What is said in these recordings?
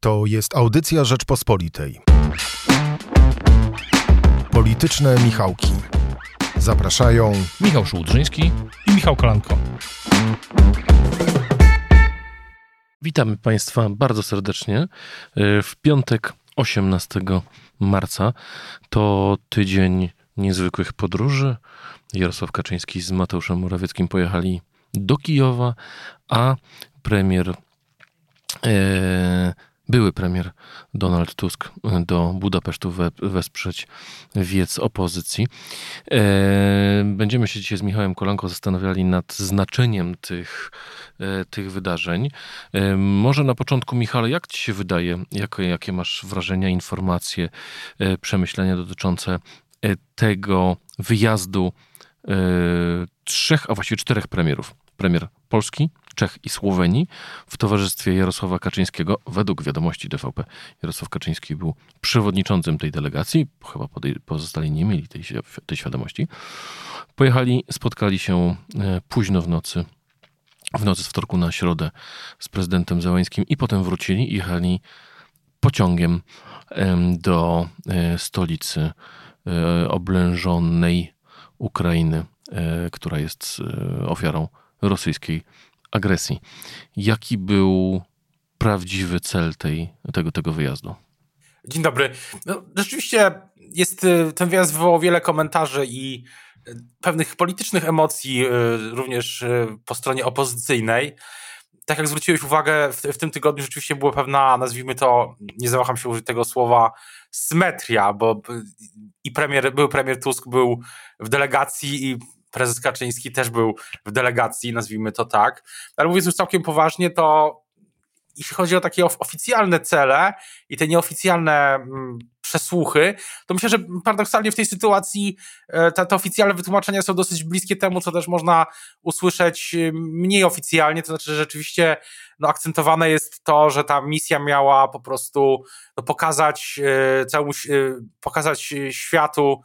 To jest audycja Rzeczpospolitej. Polityczne Michałki. Zapraszają Michał Szułdrzyński i Michał Kolanko. Witamy Państwa bardzo serdecznie. E, w piątek 18 marca to tydzień niezwykłych podróży. Jarosław Kaczyński z Mateuszem Morawieckim pojechali do Kijowa, a premier e, były premier Donald Tusk do Budapesztu we, wesprzeć wiec opozycji. E, będziemy się dzisiaj z Michałem Kolanką zastanawiali nad znaczeniem tych, e, tych wydarzeń. E, może na początku, Michale, jak ci się wydaje, jakie, jakie masz wrażenia, informacje, e, przemyślenia dotyczące e, tego wyjazdu e, trzech, a właściwie czterech premierów? Premier Polski, Czech i Słowenii w towarzystwie Jarosława Kaczyńskiego. Według wiadomości DVP Jarosław Kaczyński był przewodniczącym tej delegacji, chyba pozostali nie mieli tej, tej świadomości. Pojechali, spotkali się e, późno w nocy, w nocy z wtorku na środę z prezydentem Załańskim i potem wrócili i jechali pociągiem do e, stolicy e, oblężonej Ukrainy, która jest ofiarą rosyjskiej agresji. Jaki był prawdziwy cel tej, tego, tego wyjazdu? Dzień dobry. No, rzeczywiście jest, y, ten wyjazd wywołał wiele komentarzy i y, pewnych politycznych emocji, y, również po stronie opozycyjnej. Tak jak zwróciłeś uwagę, w, w tym tygodniu rzeczywiście była pewna, nazwijmy to, nie zawaham się użyć tego słowa, symetria, bo i premier, był premier Tusk był w delegacji i prezes Kaczyński też był w delegacji, nazwijmy to tak. Ale mówiąc już całkiem poważnie, to jeśli chodzi o takie oficjalne cele i te nieoficjalne mm, przesłuchy, to myślę, że paradoksalnie w tej sytuacji e, te, te, oficjalne wytłumaczenia są dosyć bliskie temu, co też można usłyszeć e, mniej oficjalnie, to znaczy, że rzeczywiście no, akcentowane jest to, że ta misja miała po prostu no, pokazać e, całemu, pokazać światu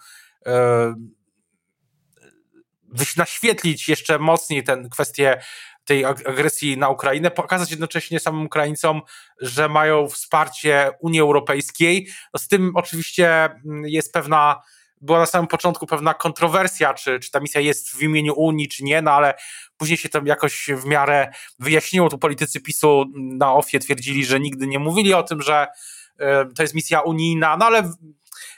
naświetlić jeszcze mocniej tę kwestię tej agresji na Ukrainę, pokazać jednocześnie samym Ukraińcom, że mają wsparcie Unii Europejskiej. No z tym oczywiście mm, jest pewna, była na samym początku pewna kontrowersja, czy, czy ta misja jest w imieniu Unii, czy nie, no ale później się to jakoś w miarę wyjaśniło. Tu politycy PiSu na OFIE twierdzili, że nigdy nie mówili o tym, że e, to jest misja unijna, no ale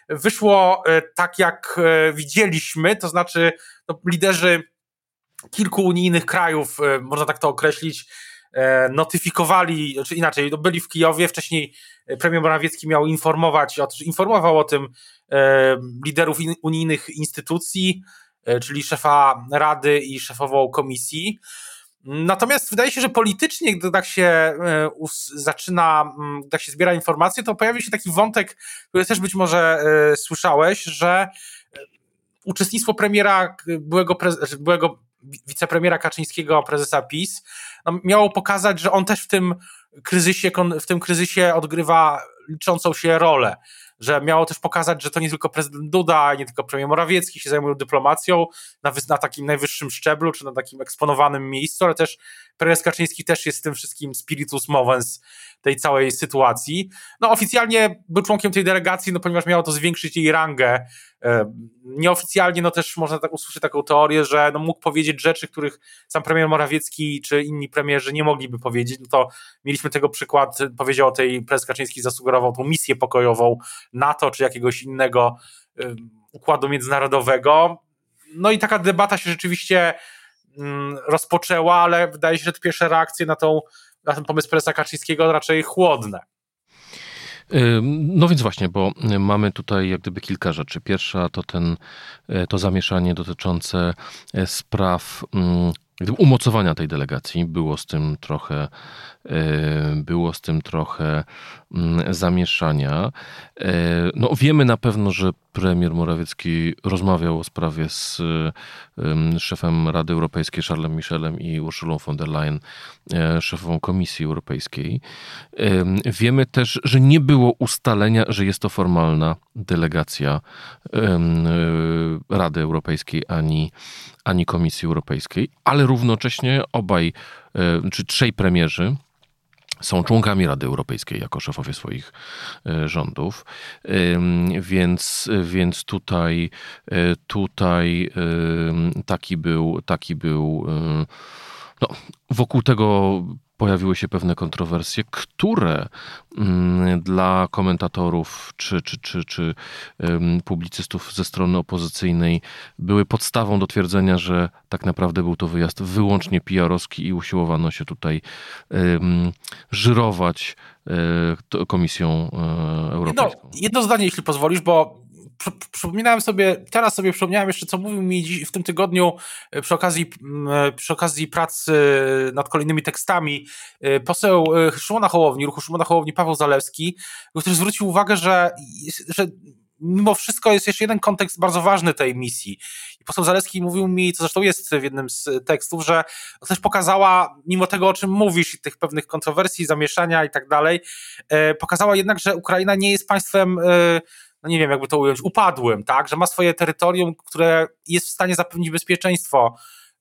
wyszło e, tak, jak e, widzieliśmy, to znaczy no, liderzy kilku unijnych krajów, e, można tak to określić, notyfikowali, czy inaczej, no, byli w Kijowie, wcześniej premier Morawiecki miał informować, informował o tym liderów unijnych instytucji, czyli szefa Rady i szefową komisji. Natomiast wydaje się, że politycznie, gdy tak się e, zaczyna, mm, gdy tak się zbiera informacje, to pojawi się taki wątek, który też być może e, słyszałeś, że e, uczestnictwo premiera, byłego, znaczy byłego wicepremiera Kaczyńskiego, prezesa PiS, no miało pokazać, że on też w tym kryzysie, w tym kryzysie odgrywa liczącą się rolę że miało też pokazać, że to nie tylko prezydent Duda, nie tylko premier Morawiecki się zajmują dyplomacją na, na takim najwyższym szczeblu, czy na takim eksponowanym miejscu, ale też prezes Kaczyński też jest tym wszystkim spiritus movens tej całej sytuacji. No oficjalnie był członkiem tej delegacji, no ponieważ miało to zwiększyć jej rangę. E, nieoficjalnie no też można tak usłyszeć taką teorię, że no mógł powiedzieć rzeczy, których sam premier Morawiecki czy inni premierzy nie mogliby powiedzieć. No to mieliśmy tego przykład, powiedział o tej prezes Kaczyński zasugerował tą misję pokojową NATO czy jakiegoś innego układu międzynarodowego. No i taka debata się rzeczywiście mm, rozpoczęła, ale wydaje się, że te pierwsze reakcje na tą na ten pomysł prezesa Kaczyńskiego raczej chłodne. No więc właśnie, bo mamy tutaj jak gdyby kilka rzeczy. Pierwsza to ten, e, to zamieszanie dotyczące e, spraw mm, umocowania tej delegacji. Było z tym trochę, e, było z tym trochę mm, zamieszania. No wiemy na pewno, że premier Morawiecki rozmawiał o sprawie z szefem Rady Europejskiej Charlesem Michelem i Urszulą von der Leyen, e, szefową Komisji Europejskiej. Wiemy też, że nie było ustalenia, że jest to formalna delegacja e, Rady Europejskiej ani, ani Komisji Europejskiej, ale równocześnie obaj, e, czy trzej premierzy, są członkami Rady Europejskiej jako szefowie swoich e, rządów. Więc, więc tutaj, e, tutaj taki był, taki był no, wokół tego pojawiły się pewne kontrowersje, które mm, dla komentatorów czy, czy, czy, czy publicystów ze strony opozycyjnej były podstawą do twierdzenia, że tak naprawdę był to wyjazd wyłącznie PR-owski i usiłowano się tutaj um, żyrować e, Komisją e, Europejską. No, jedno zdanie, jeśli pozwolisz, bo przypominałem sobie, teraz sobie przypomniałem jeszcze, co mówił mi dziś, w tym tygodniu e, przy okazji, e, przy okazji pracy nad kolejnymi tekstami e, poseł Szymona Hołowni, ruchu Szymona Hołowni Paweł Zalewski, który zwrócił uwagę, że, że mimo wszystko jest jeszcze jeden kontekst bardzo ważny tej misji. I poseł Zalewski mówił mi, co zresztą jest w jednym z tekstów, że też pokazała, mimo tego, o czym mówisz, i tych pewnych kontrowersji, zamieszania i tak dalej, pokazała jednak, że Ukraina nie jest państwem no nie wiem, jakby to ująć, upadłym, tak, że ma swoje terytorium, które jest w stanie zapewnić bezpieczeństwo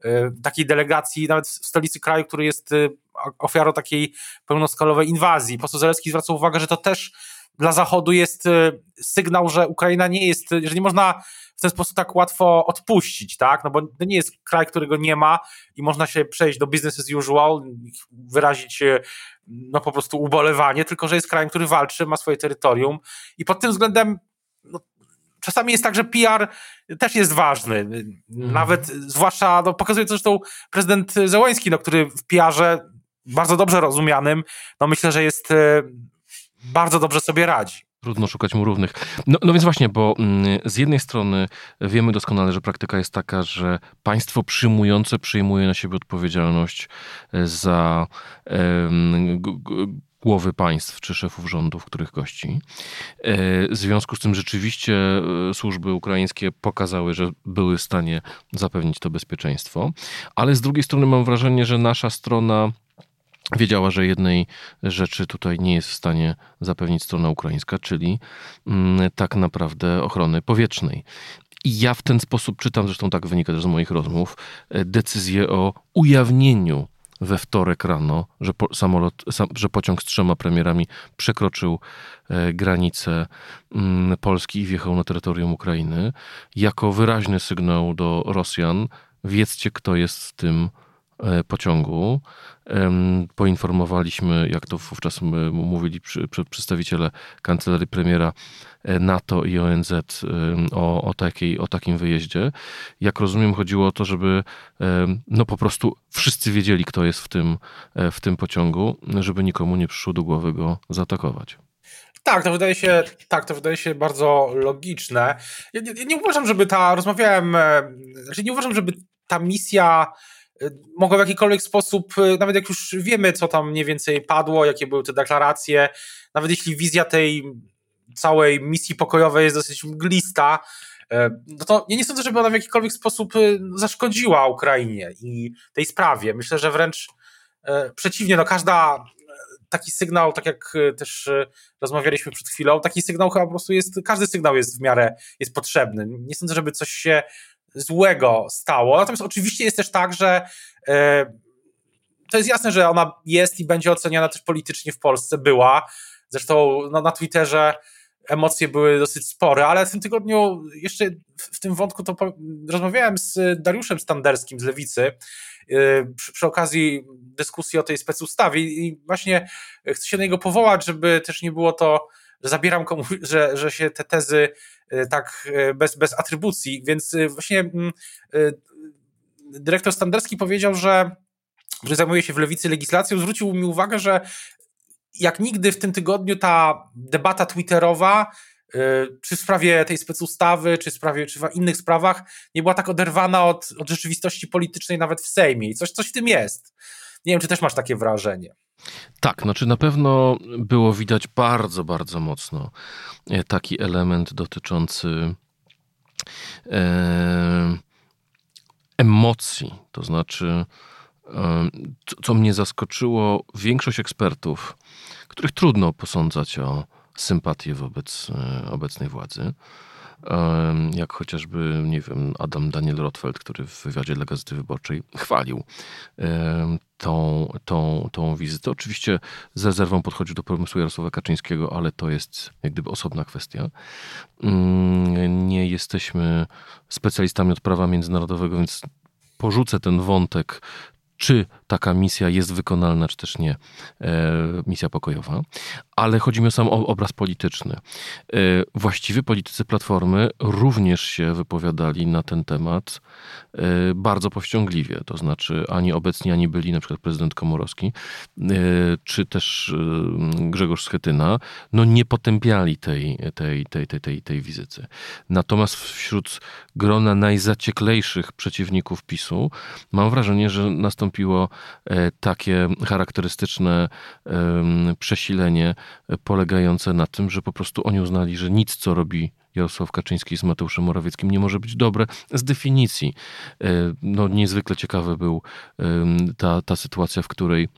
y, takiej delegacji, nawet w stolicy kraju, który jest y, ofiarą takiej pełnoskalowej inwazji. Poseł Zalewski zwraca uwagę, że to też dla Zachodu jest y, sygnał, że Ukraina nie jest, że nie można w ten sposób tak łatwo odpuścić, tak? No bo to nie jest kraj, którego nie ma i można się przejść do business as usual, wyrazić no po prostu ubolewanie, tylko że jest krajem, który walczy, ma swoje terytorium i pod tym względem czasami jest tak, że PR też jest ważny. Mhm. Nawet, zwłaszcza, no, pokazuje to zresztą prezydent Zełański, no, który w PR-ze bardzo dobrze rozumianym, no myślę, że jest e, bardzo dobrze sobie radzi. Trudno szukać mu równych. No, no, więc właśnie, bo mm, z jednej strony wiemy doskonale, że praktyka jest taka, że państwo przyjmujące przyjmuje na siebie odpowiedzialność e, za um, głowy państw czy szefów rządów, których gości. E, w związku z tym rzeczywiście e, służby ukraińskie pokazały, że były w stanie zapewnić to bezpieczeństwo, ale z drugiej strony mam wrażenie, że nasza strona wiedziała, że jednej rzeczy tutaj nie jest w stanie zapewnić strona ukraińska, czyli mm, tak naprawdę ochrony powietrznej. I ja w ten sposób czytam, zresztą tak wynika też z moich rozmów, e, decyzję o ujawnieniu we wtorek rano, że, po, samolot, sam, że pociąg z trzema premierami przekroczył e, granicę mm, Polski i wjechał na terytorium Ukrainy, jako wyraźny sygnał do Rosjan, wiedzcie kto jest w tym pociągu. Poinformowaliśmy, jak to wówczas mówili przedstawiciele kancelarii premiera e, NATO i ONZ o, o, takiej, o takim wyjeździe. Jak rozumiem, chodziło o to, żeby no po prostu wszyscy wiedzieli, kto jest w tym, e, w tym pociągu, żeby nikomu nie przyszło do głowy go zaatakować. Tak, to wydaje się, tak, to wydaje się bardzo logiczne. Ja nie, uważam, żeby ta, rozmawiałem, e, znaczy nie uważam, żeby ta misja mogą w jakikolwiek sposób, y, nawet jak już wiemy, co tam mniej więcej padło, jakie były te deklaracje, nawet jeśli wizja tej całej misji pokojowej jest dosyć mglista, y, no to ja nie sądzę, żeby ona w jakikolwiek sposób zaszkodziła Ukrainie i tej sprawie. Myślę, że wręcz przeciwnie, no każda taki sygnał, tak jak też rozmawialiśmy przed chwilą, taki sygnał chyba po prostu jest, każdy sygnał jest w miarę, jest potrzebny. Nie sądzę, żeby coś się złego stało. Natomiast oczywiście jest też tak, że e, to jest jasne, że ona jest i będzie oceniana też politycznie w Polsce, była. Zresztą no, na Twitterze emocje były dosyć spore, ale w tym tygodniu jeszcze w tym wątku to rozmawiałem z Dariuszem Standerskim z Lewicy e, przy, przy, okazji dyskusji o tej specustawie i właśnie chcę się na niego powołać, żeby też nie było to, że zabieram komuś, że, że się te tezy E, tak e, bez, bez atrybucji, więc e, właśnie mm, dyrektor Standerski powiedział, że, że zajmuje się w lewicy legislacją, zwrócił mi uwagę, że jak nigdy w tym tygodniu ta debata twitterowa czy w sprawie tej specustawy, czy w sprawie, czy w innych sprawach, nie była tak oderwana od, od rzeczywistości politycznej nawet w Sejmie. I coś, coś w tym jest. Nie wiem, czy też masz takie wrażenie. Tak, znaczy na pewno było widać bardzo, bardzo mocno e, taki element dotyczący e, emocji. To znaczy, e, co mnie zaskoczyło, większość ekspertów, których trudno posądzać o sympatię wobec e, obecnej władzy, jak chociażby, nie wiem, Adam Daniel Rothfeld, który w wywiadzie dla Gazety Wyborczej chwalił tą, tą, tą wizytę. Oczywiście z rezerwą podchodził do pomysłu Jarosława Kaczyńskiego, ale to jest jak gdyby osobna kwestia. Mm, nie jesteśmy specjalistami od prawa międzynarodowego, więc porzucę ten wątek czy taka misja jest wykonalna, czy też nie, e, misja pokojowa, ale chodzi mi o sam obraz polityczny. E, właściwie politycy Platformy również się wypowiadali na ten temat e, bardzo powściągliwie, to znaczy ani obecni, ani byli, na przykład prezydent Komorowski, czy też Grzegorz Schetyna, no nie potępiali tej, tej, tej, tej, tej, tej wizyty. Natomiast wśród grona najzacieklejszych przeciwników PiSu mam wrażenie, że nastąpiło takie charakterystyczne przesilenie polegające na tym, że po prostu oni uznali, że nic, co robi Jarosław Kaczyński z Mateuszem Morawieckim nie może być dobre z definicji. E, no, niezwykle ciekawa był ta, ta sytuacja, w której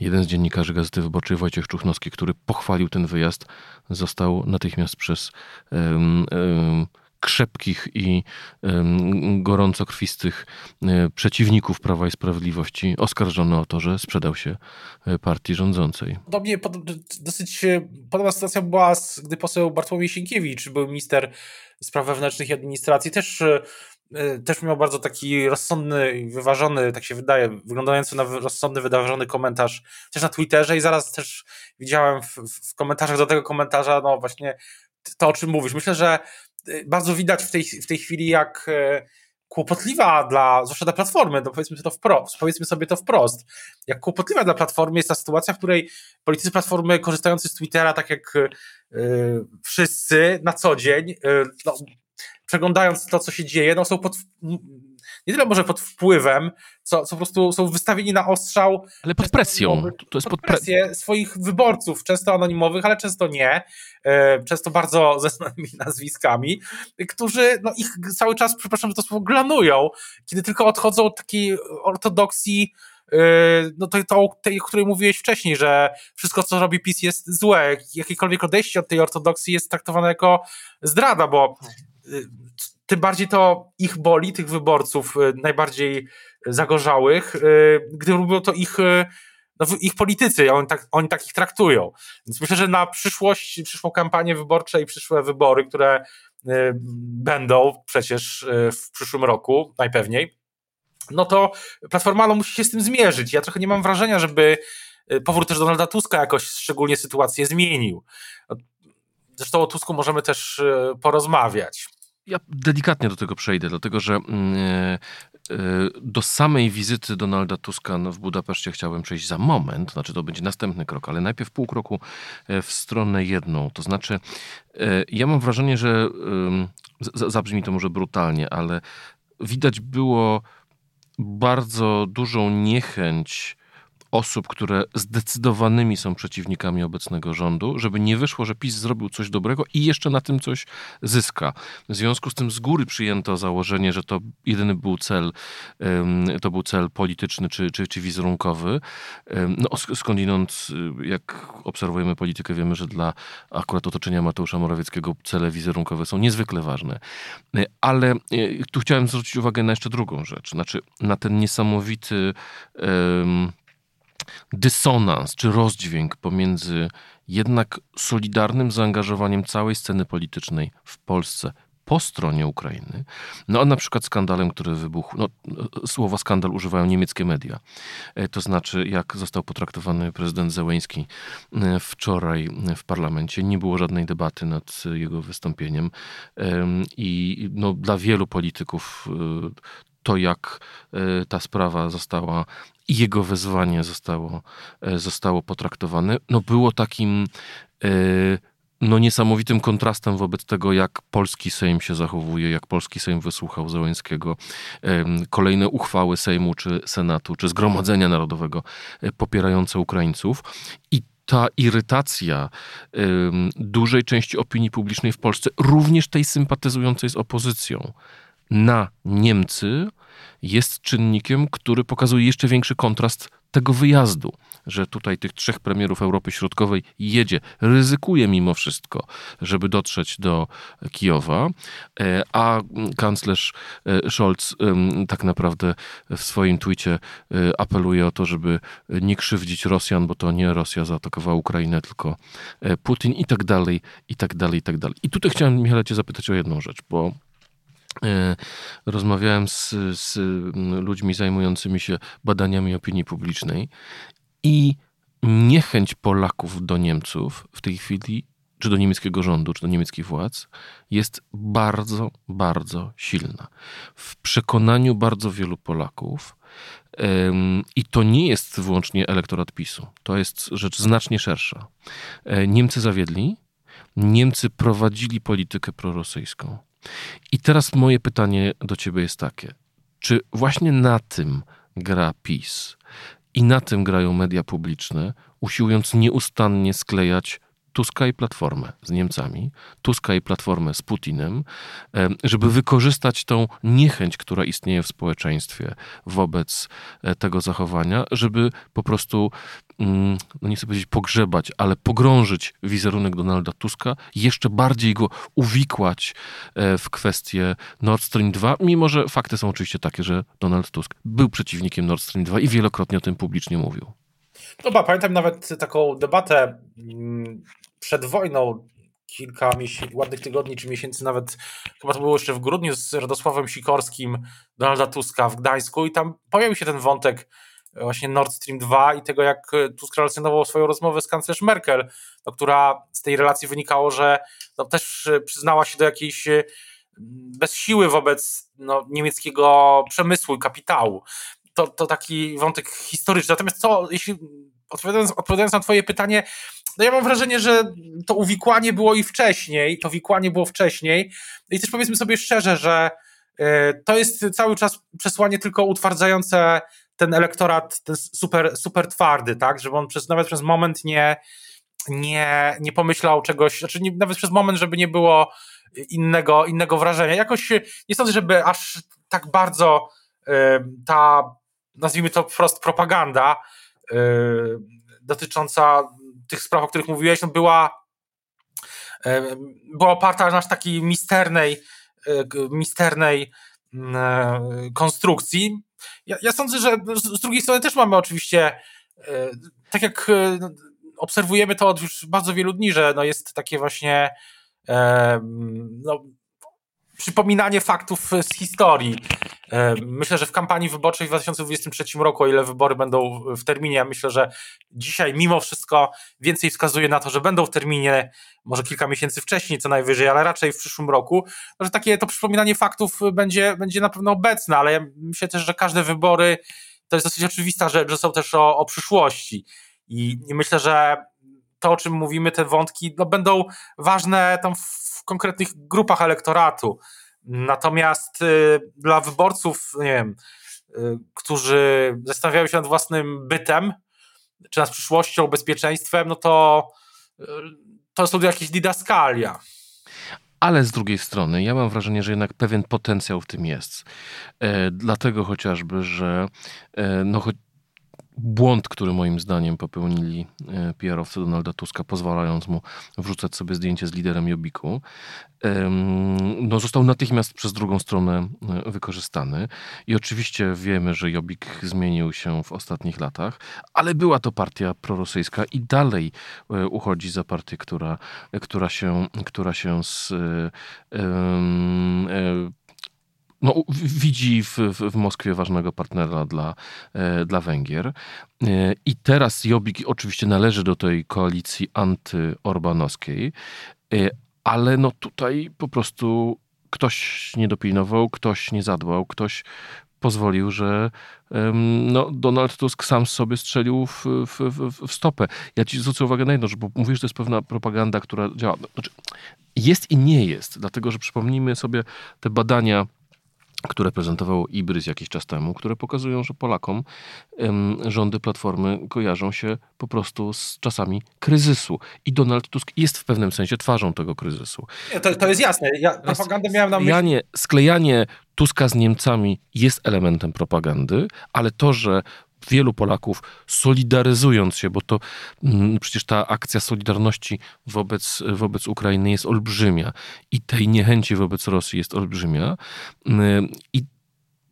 jeden z dziennikarzy Gazety Wyborczej, Wojciech Czuchnowski, który pochwalił ten wyjazd, został natychmiast przez um, um, krzepkich i gorąco krwistych e, przeciwników Prawa i Sprawiedliwości oskarżony o to, że sprzedał się e, partii rządzącej. Podobnie, dosyć e, podobna sytuacja była, gdy poseł Bartłomiej Sienkiewicz był minister spraw wewnętrznych i administracji, też też miał bardzo taki rozsądny wyważony, tak się wydaje, wyglądający na rozsądny, wyważony komentarz też na Twitterze i zaraz też widziałem w, w komentarzach do tego komentarza, no właśnie to, o czym mówisz. Myślę, że bardzo widać w tej, w tej chwili, jak e, kłopotliwa dla, zwłaszcza dla Platformy, no powiedzmy, to wprost, powiedzmy sobie to wprost, jak kłopotliwa dla Platformy jest ta sytuacja, w której politycy Platformy korzystający z Twittera, tak jak y, wszyscy na co dzień, y, no, przeglądając to, co się dzieje, no są pod, nie tyle może pod wpływem, co, co po prostu są wystawieni na ostrzał. Ale pod presją. To jest pod, presję swoich wyborców, często anonimowych, ale często nie, e, często bardzo ze znanymi nazwiskami, którzy no, ich cały czas, przepraszam, że to słowo glanują, kiedy tylko odchodzą od takiej ortodoksji e, no to, to tej, o której mówiłeś wcześniej, że wszystko, co robi PiS jest złe. Jakiekolwiek odejście od tej ortodoksji jest traktowane jako zdrada, bo e, tym bardziej to ich boli, tych wyborców y, najbardziej zagorzałych, y, gdy robią to ich, y, no, ich politycy, oni tak, oni tak ich traktują. Więc myślę, że na przyszłość, przyszłą kampanię wyborczą i przyszłe wybory, które będą przecież w przyszłym roku, najpewniej, no to Platforma no, musi się z tym zmierzyć. Ja trochę nie mam wrażenia, żeby powrót też Donalda Tuska jakoś szczególnie sytuację zmienił. Zresztą o Tusku możemy też porozmawiać. Ja delikatnie do tego przejdę, dlatego że mm, e, e, do samej wizyty Donalda Tuska w Budapeszcie chciałbym przejść za moment, znaczy to będzie następny krok, ale najpierw pół kroku e, w stronę jedną. To znaczy, ja mam wrażenie, że zabrzmi to może brutalnie, ale widać było bardzo dużą niechęć osób, które zdecydowanymi są przeciwnikami obecnego rządu, żeby nie wyszło, że PiS zrobił coś dobrego i jeszcze na tym coś zyska. W związku z tym z góry przyjęto założenie, że to jedyny był cel, to był cel polityczny czy, czy, czy wizerunkowy. No skądinąd, y, jak obserwujemy politykę, wiemy, że dla akurat otoczenia Mateusza Morawieckiego cele wizerunkowe są niezwykle ważne. Y, ale y, tu chciałem zwrócić uwagę na jeszcze drugą rzecz, znaczy na ten niesamowity um, dysonans czy rozdźwięk pomiędzy jednak solidarnym zaangażowaniem całej sceny politycznej w Polsce po stronie Ukrainy, no a na przykład skandalem, który wybuchł, no, słowa skandal używają niemieckie media, e, to znaczy jak został potraktowany prezydent Zełeński e, wczoraj w parlamencie, nie było żadnej debaty nad jego wystąpieniem i no, dla wielu polityków e, to, jak ta sprawa została i jego wezwanie zostało, e, zostało potraktowane, no było takim e, no niesamowitym kontrastem wobec tego, jak polski Sejm się zachowuje, jak polski Sejm wysłuchał Zełęńskiego. Kolejne uchwały Sejmu, czy Senatu, czy Zgromadzenia Narodowego e, popierające Ukraińców. I ta irytacja dużej części opinii publicznej w Polsce, również tej sympatyzującej z opozycją, na Niemcy, jest czynnikiem, który pokazuje jeszcze większy kontrast tego wyjazdu, że tutaj tych trzech premierów Europy Środkowej jedzie, ryzykuje mimo wszystko, żeby dotrzeć do Kijowa, e, a kanclerz e, Scholz tak naprawdę w swoim twicie e, apeluje o to, żeby nie krzywdzić Rosjan, bo to nie Rosja zaatakowała Ukrainę, tylko Putin i tak dalej, i tak dalej, i tak dalej. I tutaj chciałem, Michale, cię zapytać o jedną rzecz, bo rozmawiałem z, z ludźmi zajmującymi się badaniami opinii publicznej i niechęć Polaków do Niemców w tej chwili, czy do niemieckiego rządu, czy do niemieckich władz, jest bardzo, bardzo silna. W przekonaniu bardzo wielu Polaków, i to nie jest wyłącznie elektorat PiSu, to jest rzecz znacznie szersza. E, Niemcy zawiedli, Niemcy prowadzili politykę prorosyjską. I teraz moje pytanie do ciebie jest takie. Czy właśnie na tym gra PiS i na tym grają media publiczne, usiłując nieustannie sklejać Tuska i Platformę z Niemcami, Tuska i Platformę z Putinem, żeby wykorzystać tą niechęć, która istnieje w społeczeństwie wobec e, tego zachowania, żeby po prostu, no nie chcę powiedzieć pogrzebać, ale pogrążyć wizerunek Donalda Tuska, jeszcze bardziej go uwikłać e, w kwestię Nord Stream 2, mimo że fakty są oczywiście takie, że Donald Tusk był przeciwnikiem Nord Stream 2 i wielokrotnie o tym publicznie mówił. No ba, pamiętam nawet taką debatę mm, przed wojną, kilka miesięcy, ładnych tygodni czy miesięcy, nawet chyba to było jeszcze w grudniu z Radosławem Sikorskim, Donalda Tuska w Gdańsku i tam pojawił się ten wątek właśnie Nord Stream 2 i tego, jak Tusk relacjonował swoją rozmowę z kanclerz Merkel, no, która z tej relacji wynikało, że no, też przyznała się do jakiejś mm, bez siły wobec no, niemieckiego przemysłu i kapitału. To, to taki wątek historyczny. Natomiast co, jeśli odpowiadając, odpowiadając na twoje pytanie, no ja mam wrażenie, że to uwikłanie było i wcześniej, to wikłanie było wcześniej i też powiedzmy sobie szczerze, że e, to jest cały czas przesłanie tylko utwardzające ten elektorat, ten super, super twardy, tak, żeby on przez, nawet przez moment nie, nie, nie pomyślał czegoś, znaczy nie, nawet przez moment, żeby nie było innego, innego wrażenia. Jakoś nie sądzę, żeby aż tak bardzo y, ta, nazwijmy to wprost, propaganda y, dotycząca tych spraw, o których mówiłeś, no była, e, była oparta na takiej misternej, e, misternej mm, konstrukcji. Ja, ja sądzę, że z drugiej strony też mamy oczywiście, tak jak obserwujemy to od już bardzo wielu dni, że no jest takie właśnie no, przypominanie faktów z historii. E, myślę, że w kampanii wyborczej w 2023 roku, o ile wybory będą w terminie, myślę, że dzisiaj mimo wszystko więcej wskazuje na to, że będą w terminie może kilka miesięcy wcześniej co najwyżej, ale raczej w przyszłym roku, że takie to przypominanie faktów będzie, będzie na pewno obecne, ale ja myślę też, że każde wybory to jest dosyć oczywista rzecz, że są też o, o przyszłości i, i myślę, że to, o czym mówimy, te wątki, no, będą ważne tam w konkretnych grupach elektoratu. Natomiast y, dla wyborców, nie wiem, y, którzy zastanawiają się nad własnym bytem, czy nad przyszłością, bezpieczeństwem, no to y, to są jakieś didaskalia. Ale z drugiej strony, ja mam wrażenie, że jednak pewien potencjał w tym jest. E, dlatego chociażby, że e, no, błąd, który moim zdaniem popełnili e, PR-owcy Donalda Tuska, pozwalając mu wrzucać sobie zdjęcie z liderem Jobiku, no został natychmiast przez drugą stronę e, wykorzystany. I oczywiście wiemy, że Jobik zmienił się w ostatnich latach, ale była to partia prorosyjska i dalej e, uchodzi za partię, która, która, się, która się z no, widzi w, w, Moskwie ważnego partnera dla, e, dla Węgier. E, I teraz Jobbik oczywiście należy do tej koalicji antyorbanowskiej, e, ale no tutaj po prostu ktoś nie dopilnował, ktoś nie zadbał, ktoś pozwolił, że no, Donald Tusk sam sobie strzelił w, w, w, w stopę. Ja ci zwrócę uwagę na jedno, że bo mówisz, że to jest pewna propaganda, która działa. Znaczy, jest i nie jest, dlatego że przypomnijmy sobie te badania które prezentował Ibrys jakiś czas temu, które pokazują, że Polakom ym, rządy Platformy kojarzą się po prostu z czasami kryzysu. I Donald Tusk jest w pewnym sensie twarzą tego kryzysu. To, to jest jasne. Ja propagandę miałem na myśli. Sklejanie Tuska z Niemcami jest elementem propagandy, ale to, że wielu Polaków, solidaryzując się, bo to mm, przecież ta akcja solidarności wobec, wobec Ukrainy jest olbrzymia i tej niechęci wobec Rosji jest olbrzymia. Mm, I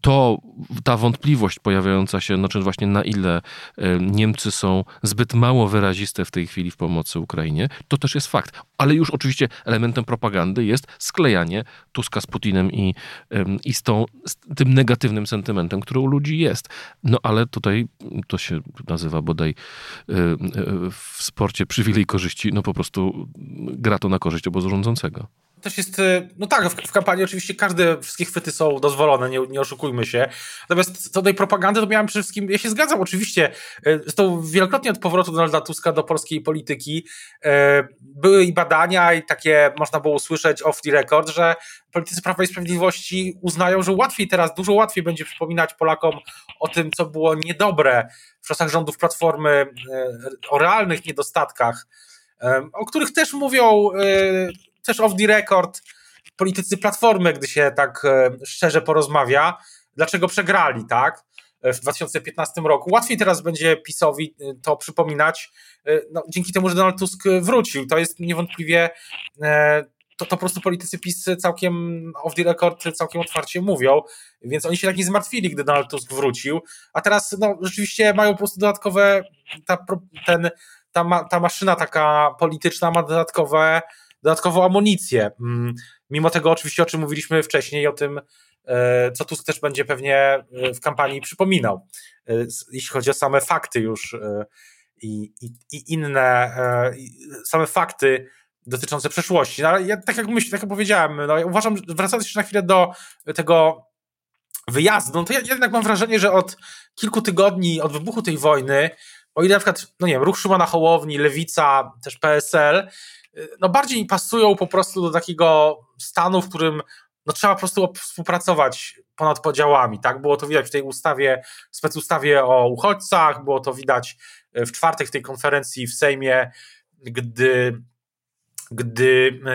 to ta wątpliwość pojawiająca się, znaczy właśnie na ile e, Niemcy są zbyt mało wyraziste w tej chwili w pomocy Ukrainie, to też jest fakt. Ale już oczywiście elementem propagandy jest sklejanie Tuska z Putinem i, i z, tą, z tym negatywnym sentymentem, który u ludzi jest. No ale tutaj to się nazywa bodaj e, e, w sporcie przywilej korzyści, no po prostu gra to na korzyść obozu rządzącego też jest, y, no tak, w, w, kampanii oczywiście każde, wszystkie chwyty są dozwolone, nie, nie oszukujmy się. Natomiast co do tej propagandy, to miałem przede wszystkim, ja się zgadzam oczywiście, y, zresztą wielokrotnie od powrotu Donalda Tuska do polskiej polityki y, były i badania i takie można było usłyszeć off the record, że politycy Prawa i Sprawiedliwości uznają, że łatwiej teraz, dużo łatwiej będzie przypominać Polakom o tym, co było niedobre w czasach rządów Platformy, o realnych niedostatkach, o których też mówią też off the record politycy Platformy, gdy się tak e, szczerze porozmawia, dlaczego przegrali, tak? E, w 2015 roku. Łatwiej teraz będzie PiSowi e, to przypominać, no, dzięki temu, że Donald Tusk wrócił. To jest niewątpliwie to, to po prostu politycy PiS całkiem off the record, całkiem otwarcie mówią, więc oni się tak nie zmartwili, gdy Donald Tusk wrócił, a teraz no, rzeczywiście mają po prostu dodatkowe, ta, ten, ta, ta maszyna taka polityczna ma dodatkowe dodatkową amunicję. Mm, mimo tego, oczywiście, o czym mówiliśmy wcześniej, o tym, e, co Tusk też będzie pewnie e, w kampanii przypominał, e, jeśli chodzi o same fakty już i, i, i inne, same fakty dotyczące przeszłości. No, ale ja, tak jak myślę, tak jak powiedziałem, no, ja uważam, wracając jeszcze na chwilę do tego wyjazdu, no to ja jednak mam wrażenie, że od kilku tygodni, od wybuchu tej wojny, o ile na przykład, no nie wiem, ruch Szumana Hołowni, Lewica, też PSL, no bardziej pasują po prostu do takiego stanu, w którym no trzeba po prostu współpracować ponad podziałami, tak? Było to widać w tej ustawie, specustawie o uchodźcach, było to widać w czwartek w tej konferencji w Sejmie, gdy gdy e,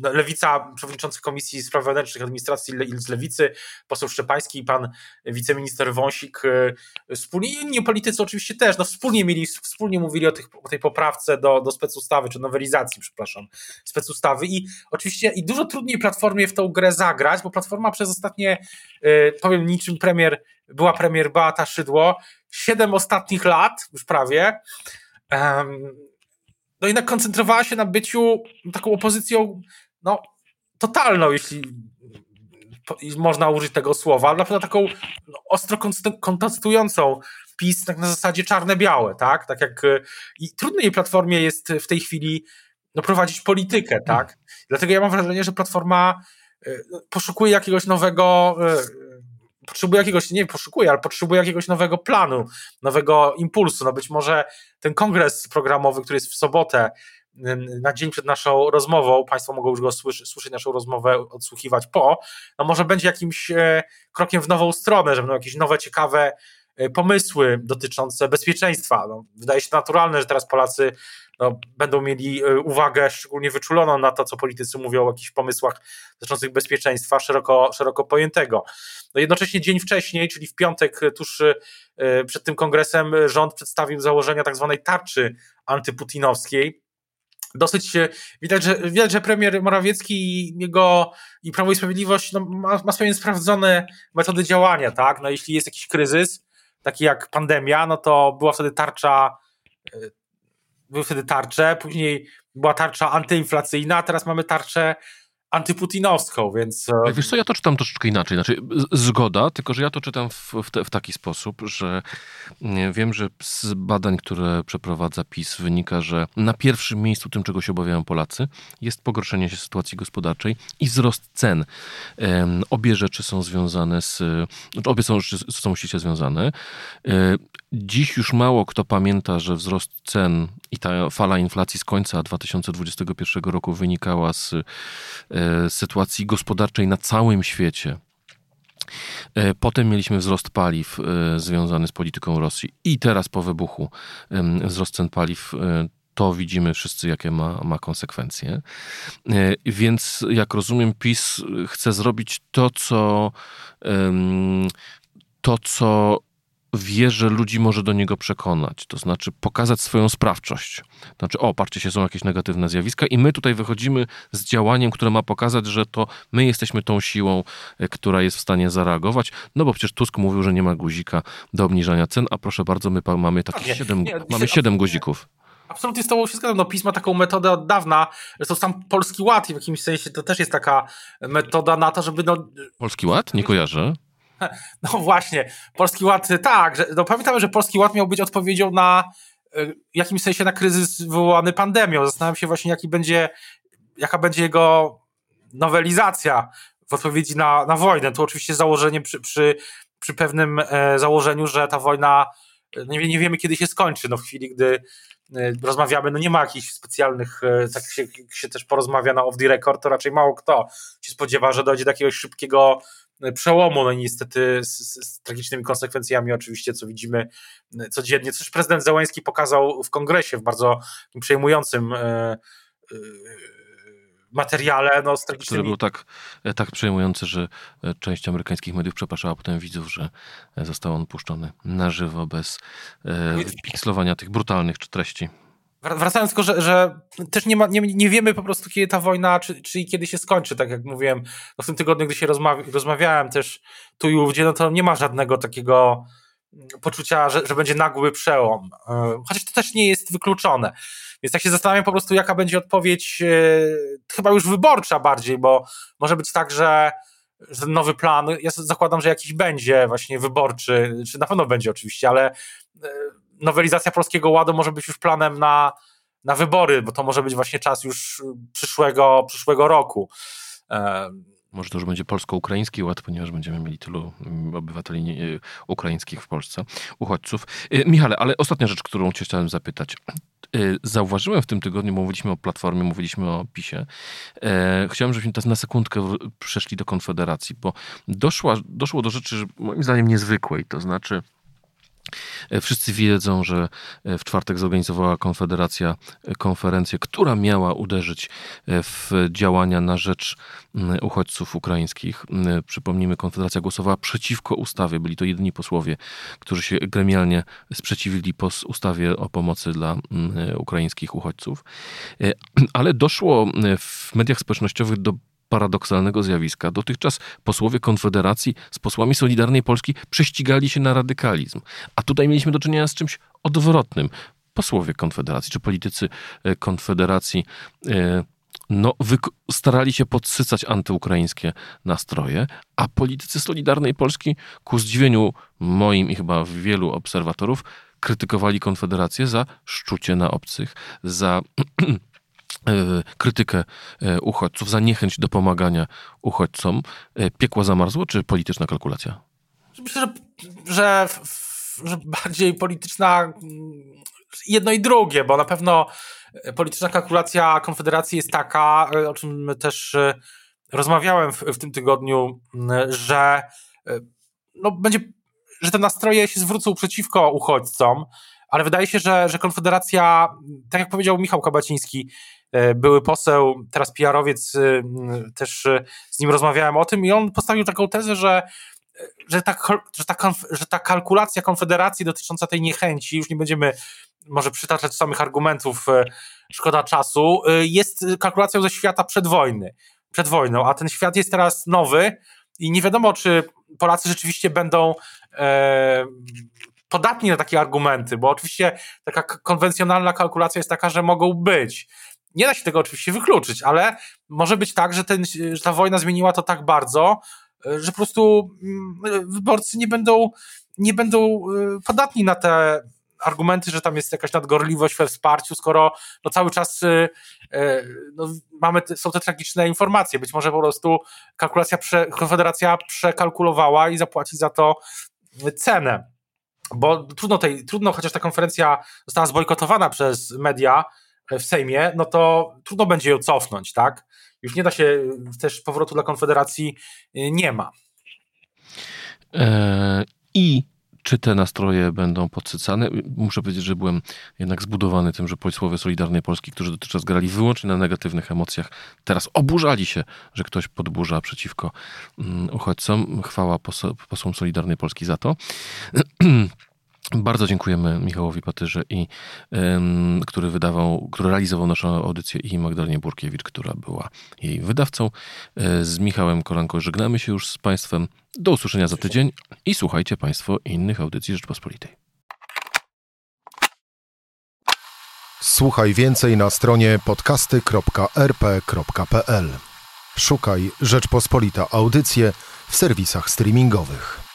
no, Lewica, przewodniczący Komisji Spraw Wewnętrznych Administracji z Lewicy, poseł Szczepański i pan wiceminister Wąsik, e, wspólnie, inni politycy oczywiście też, no wspólnie mieli, wspólnie mówili o, tych, o tej poprawce do, do specustawy, czy nowelizacji, przepraszam, specustawy. I oczywiście i dużo trudniej Platformie w tą grę zagrać, bo Platforma przez ostatnie, e, powiem niczym premier, była premier Beata Szydło, siedem ostatnich lat, już prawie, um, no jednak koncentrowała się na byciu taką opozycją no, totalną, jeśli można użyć tego słowa, ale na przykład taką no, ostro kontestującą PiS tak na zasadzie czarne-białe, tak? Tak jak i trudnej platformie jest w tej chwili no, prowadzić politykę, tak? Dlatego ja mam wrażenie, że platforma y, poszukuje jakiegoś nowego y, potrzebuje jakiegoś, nie poszukuje, ale potrzebuje jakiegoś nowego planu, nowego impulsu. No być może ten kongres programowy, który jest w sobotę, na dzień przed naszą rozmową, Państwo mogą już go słyszeć, słyszeć naszą rozmowę, odsłuchiwać po, no może będzie jakimś e, krokiem w nową stronę, że będą jakieś nowe, ciekawe pomysły dotyczące bezpieczeństwa. No, wydaje się naturalne, że teraz Polacy no, będą mieli e, uwagę szczególnie wyczuloną na to, co politycy mówią o jakichś pomysłach dotyczących bezpieczeństwa szeroko, szeroko pojętego. No jednocześnie dzień wcześniej, czyli w piątek, e, tuż e, przed tym kongresem, rząd przedstawił założenia tak zwanej tarczy antyputinowskiej. Dosyć widać, że, widać, że premier Morawiecki i jego i Prawo i Sprawiedliwość no, ma, ma swoje sprawdzone metody działania, tak? No, jeśli jest jakiś kryzys, taki jak pandemia, no to była wtedy tarcza były wtedy tarcze, później była tarcza antyinflacyjna, teraz mamy tarczę antyputinowską, więc... E, wiesz co, ja to czytam troszeczkę inaczej. Znaczy, zgoda, tylko że ja to czytam w, w, te, w, taki sposób, że wiem, że z badań, które przeprowadza PiS wynika, że na pierwszym miejscu tym, czego się obawiają Polacy, jest pogorszenie się sytuacji gospodarczej i wzrost cen. obie rzeczy są związane z... Znaczy obie są, są ściśle związane. E, dziś już mało kto pamięta, że wzrost cen i ta fala inflacji z końca 2021 roku wynikała z E, sytuacji gospodarczej na całym świecie. E, potem mieliśmy wzrost paliw e, związany z polityką Rosji i teraz po wybuchu wzrost cen paliw to widzimy wszyscy, jakie ma, ma konsekwencje. Więc jak rozumiem, PiS chce zrobić to, co to, co wie, że ludzi może do niego przekonać, to znaczy pokazać swoją sprawczość. To znaczy, o, patrzcie się, są jakieś negatywne zjawiska i my tutaj wychodzimy z działaniem, które ma pokazać, że to my jesteśmy tą siłą, e, która jest w stanie zareagować, no bo przecież Tusk mówił, że nie ma guzika do obniżania cen, a proszę bardzo, my mamy takich siedem, mamy siedem guzików. Absolutnie z tobą się zgadzam. No, PiS ma taką metodę od dawna, to sam Polski Ład i w jakimś sensie to też jest taka metoda na to, żeby no, Polski Ład? Nie kojarzę. no właśnie, Polski Ład, tak, że, no pamiętamy, że Polski Ład miał być odpowiedzią na y, w jakimś sensie na kryzys wywołany pandemią. Zastanawiam się właśnie, jaki będzie, jaka będzie jego nowelizacja w odpowiedzi na, na wojnę. Tu oczywiście założenie przy, przy, przy pewnym e, założeniu, że ta wojna e, nie, nie wiemy, kiedy się skończy. No w chwili, gdy e, rozmawiamy, no nie ma jakichś specjalnych, e, tak się, się też porozmawia na off the record, to raczej mało kto się spodziewa, że dojdzie do jakiegoś szybkiego e, przełomu, no i niestety z, z, tragicznymi konsekwencjami oczywiście, co widzimy e, codziennie. Coś prezydent Zełański pokazał w kongresie w bardzo przejmującym e, e, materiale, no z który tragicznymi... był tak, e, tak przejmujący, że e, część amerykańskich mediów przepraszała potem widzów, że został on puszczony na żywo, bez e, pikslowania tych brutalnych treści. Wr- Wracając tylko, że, że też nie, ma, nie, nie wiemy po prostu, kiedy ta wojna, czy, czy i kiedy się skończy, tak jak mówiłem, no w tym tygodniu, gdy się rozmawi- rozmawiałem też tu i ówdzie, no to nie ma żadnego takiego mm, poczucia, że, że będzie nagły przełom. E, Chociaż to też nie jest wykluczone. Więc tak się zastanawiam po prostu, jaka będzie odpowiedź, e, chyba już wyborcza bardziej, bo może być tak, że że ten nowy plan, ja zakładam, że jakiś będzie właśnie wyborczy, czy na pewno będzie oczywiście, ale e, nowelizacja Polskiego Ładu może być już planem na, na wybory, bo to może być właśnie czas już przyszłego, przyszłego roku. E, Może to już będzie polsko-ukraiński ład, ponieważ będziemy mieli tylu mm, obywateli e, ukraińskich w Polsce, uchodźców. E, Michale, ale ostatnia rzecz, którą cię chciałem zapytać. E, Zauważyłem w tym tygodniu, mówiliśmy o Platformie, mówiliśmy o PiSie. E, Chciałem, żebyśmy teraz na sekundkę przeszli do Konfederacji, bo doszła, doszło do rzeczy, moim zdaniem niezwykłej, to znaczy Wszyscy wiedzą, że e, w czwartek zorganizowała Konfederacja e, konferencję, która miała uderzyć e, w działania na rzecz uchodźców ukraińskich. Przypomnijmy, Konfederacja głosowała przeciwko ustawie. Byli to jedyni posłowie, którzy się gremialnie sprzeciwili pos ustawie o pomocy dla ukraińskich uchodźców. E, Ale doszło w mediach społecznościowych do paradoksalnego zjawiska. Dotychczas posłowie Konfederacji z posłami Solidarnej Polski prześcigali się na radykalizm. A tutaj mieliśmy do czynienia z czymś odwrotnym. Posłowie Konfederacji, czy politycy e, Konfederacji e, no, starali się podsycać antyukraińskie nastroje, a politycy Solidarnej Polski, ku zdziwieniu moim i chyba wielu obserwatorów, krytykowali Konfederację za szczucie na obcych, za krytykę e, uchodźców, za niechęć do pomagania uchodźcom. E, Piekło zamarzło, czy polityczna kalkulacja? myślę, że, że, że bardziej polityczna mm, jedno i drugie, bo na pewno e, polityczna kalkulacja Konfederacji jest taka, e, o czym też e, rozmawiałem w, w tym tygodniu, m, że e, no, będzie, że te nastroje się zwrócą przeciwko uchodźcom, ale wydaje się, że, że Konfederacja, tak jak powiedział Michał Kabaciński, e, były poseł, teraz PR-owiec, e, też e, z nim rozmawiałem o tym i on postawił taką tezę, że że ta, że, ta że ta kalkulacja Konfederacji dotycząca tej niechęci, już nie będziemy może przytaczać samych argumentów, szkoda czasu, jest kalkulacją ze świata przedwojny, przed wojną, a ten świat jest teraz nowy i nie wiadomo, czy Polacy rzeczywiście będą e, podatni na takie argumenty, bo oczywiście taka konwencjonalna kalkulacja jest taka, że mogą być. Nie da się tego oczywiście wykluczyć, ale może być tak, że, ten, że ta wojna zmieniła to tak bardzo, e, że po prostu mm, wyborcy nie będą, nie będą e, podatni na te argumenty, że tam jest jakaś nadgorliwość we wsparciu, skoro no cały czas e, no, mamy są te tragiczne informacje. Być może po prostu kalkulacja, prze, Konfederacja przekalkulowała i zapłaci za to cenę. Bo trudno, tej, trudno, chociaż ta konferencja została zbojkotowana przez media w Sejmie, no to trudno będzie ją cofnąć, tak? Już nie da się, też powrotu dla Konfederacji y, nie ma. E, I czy te nastroje będą podsycane. Muszę powiedzieć, że byłem jednak zbudowany tym, że posłowie Solidarnej Polski, którzy dotychczas grali wyłącznie na negatywnych emocjach, teraz oburzali się, że ktoś podburza przeciwko mm, uchodźcom. Chwała posłom Solidarnej Polski za to. Bardzo dziękujemy Michałowi Patyrze, i, um, który wydawał, który realizował naszą audycję i Magdalenie Burkiewicz, która była jej wydawcą. E, z Michałem Kolanko żegnamy się już z Państwem. Do usłyszenia za tydzień i słuchajcie Państwo innych audycji Rzeczpospolitej. Słuchaj więcej na stronie podcasty.rp.pl. Szukaj Rzeczpospolita Audycje w serwisach streamingowych.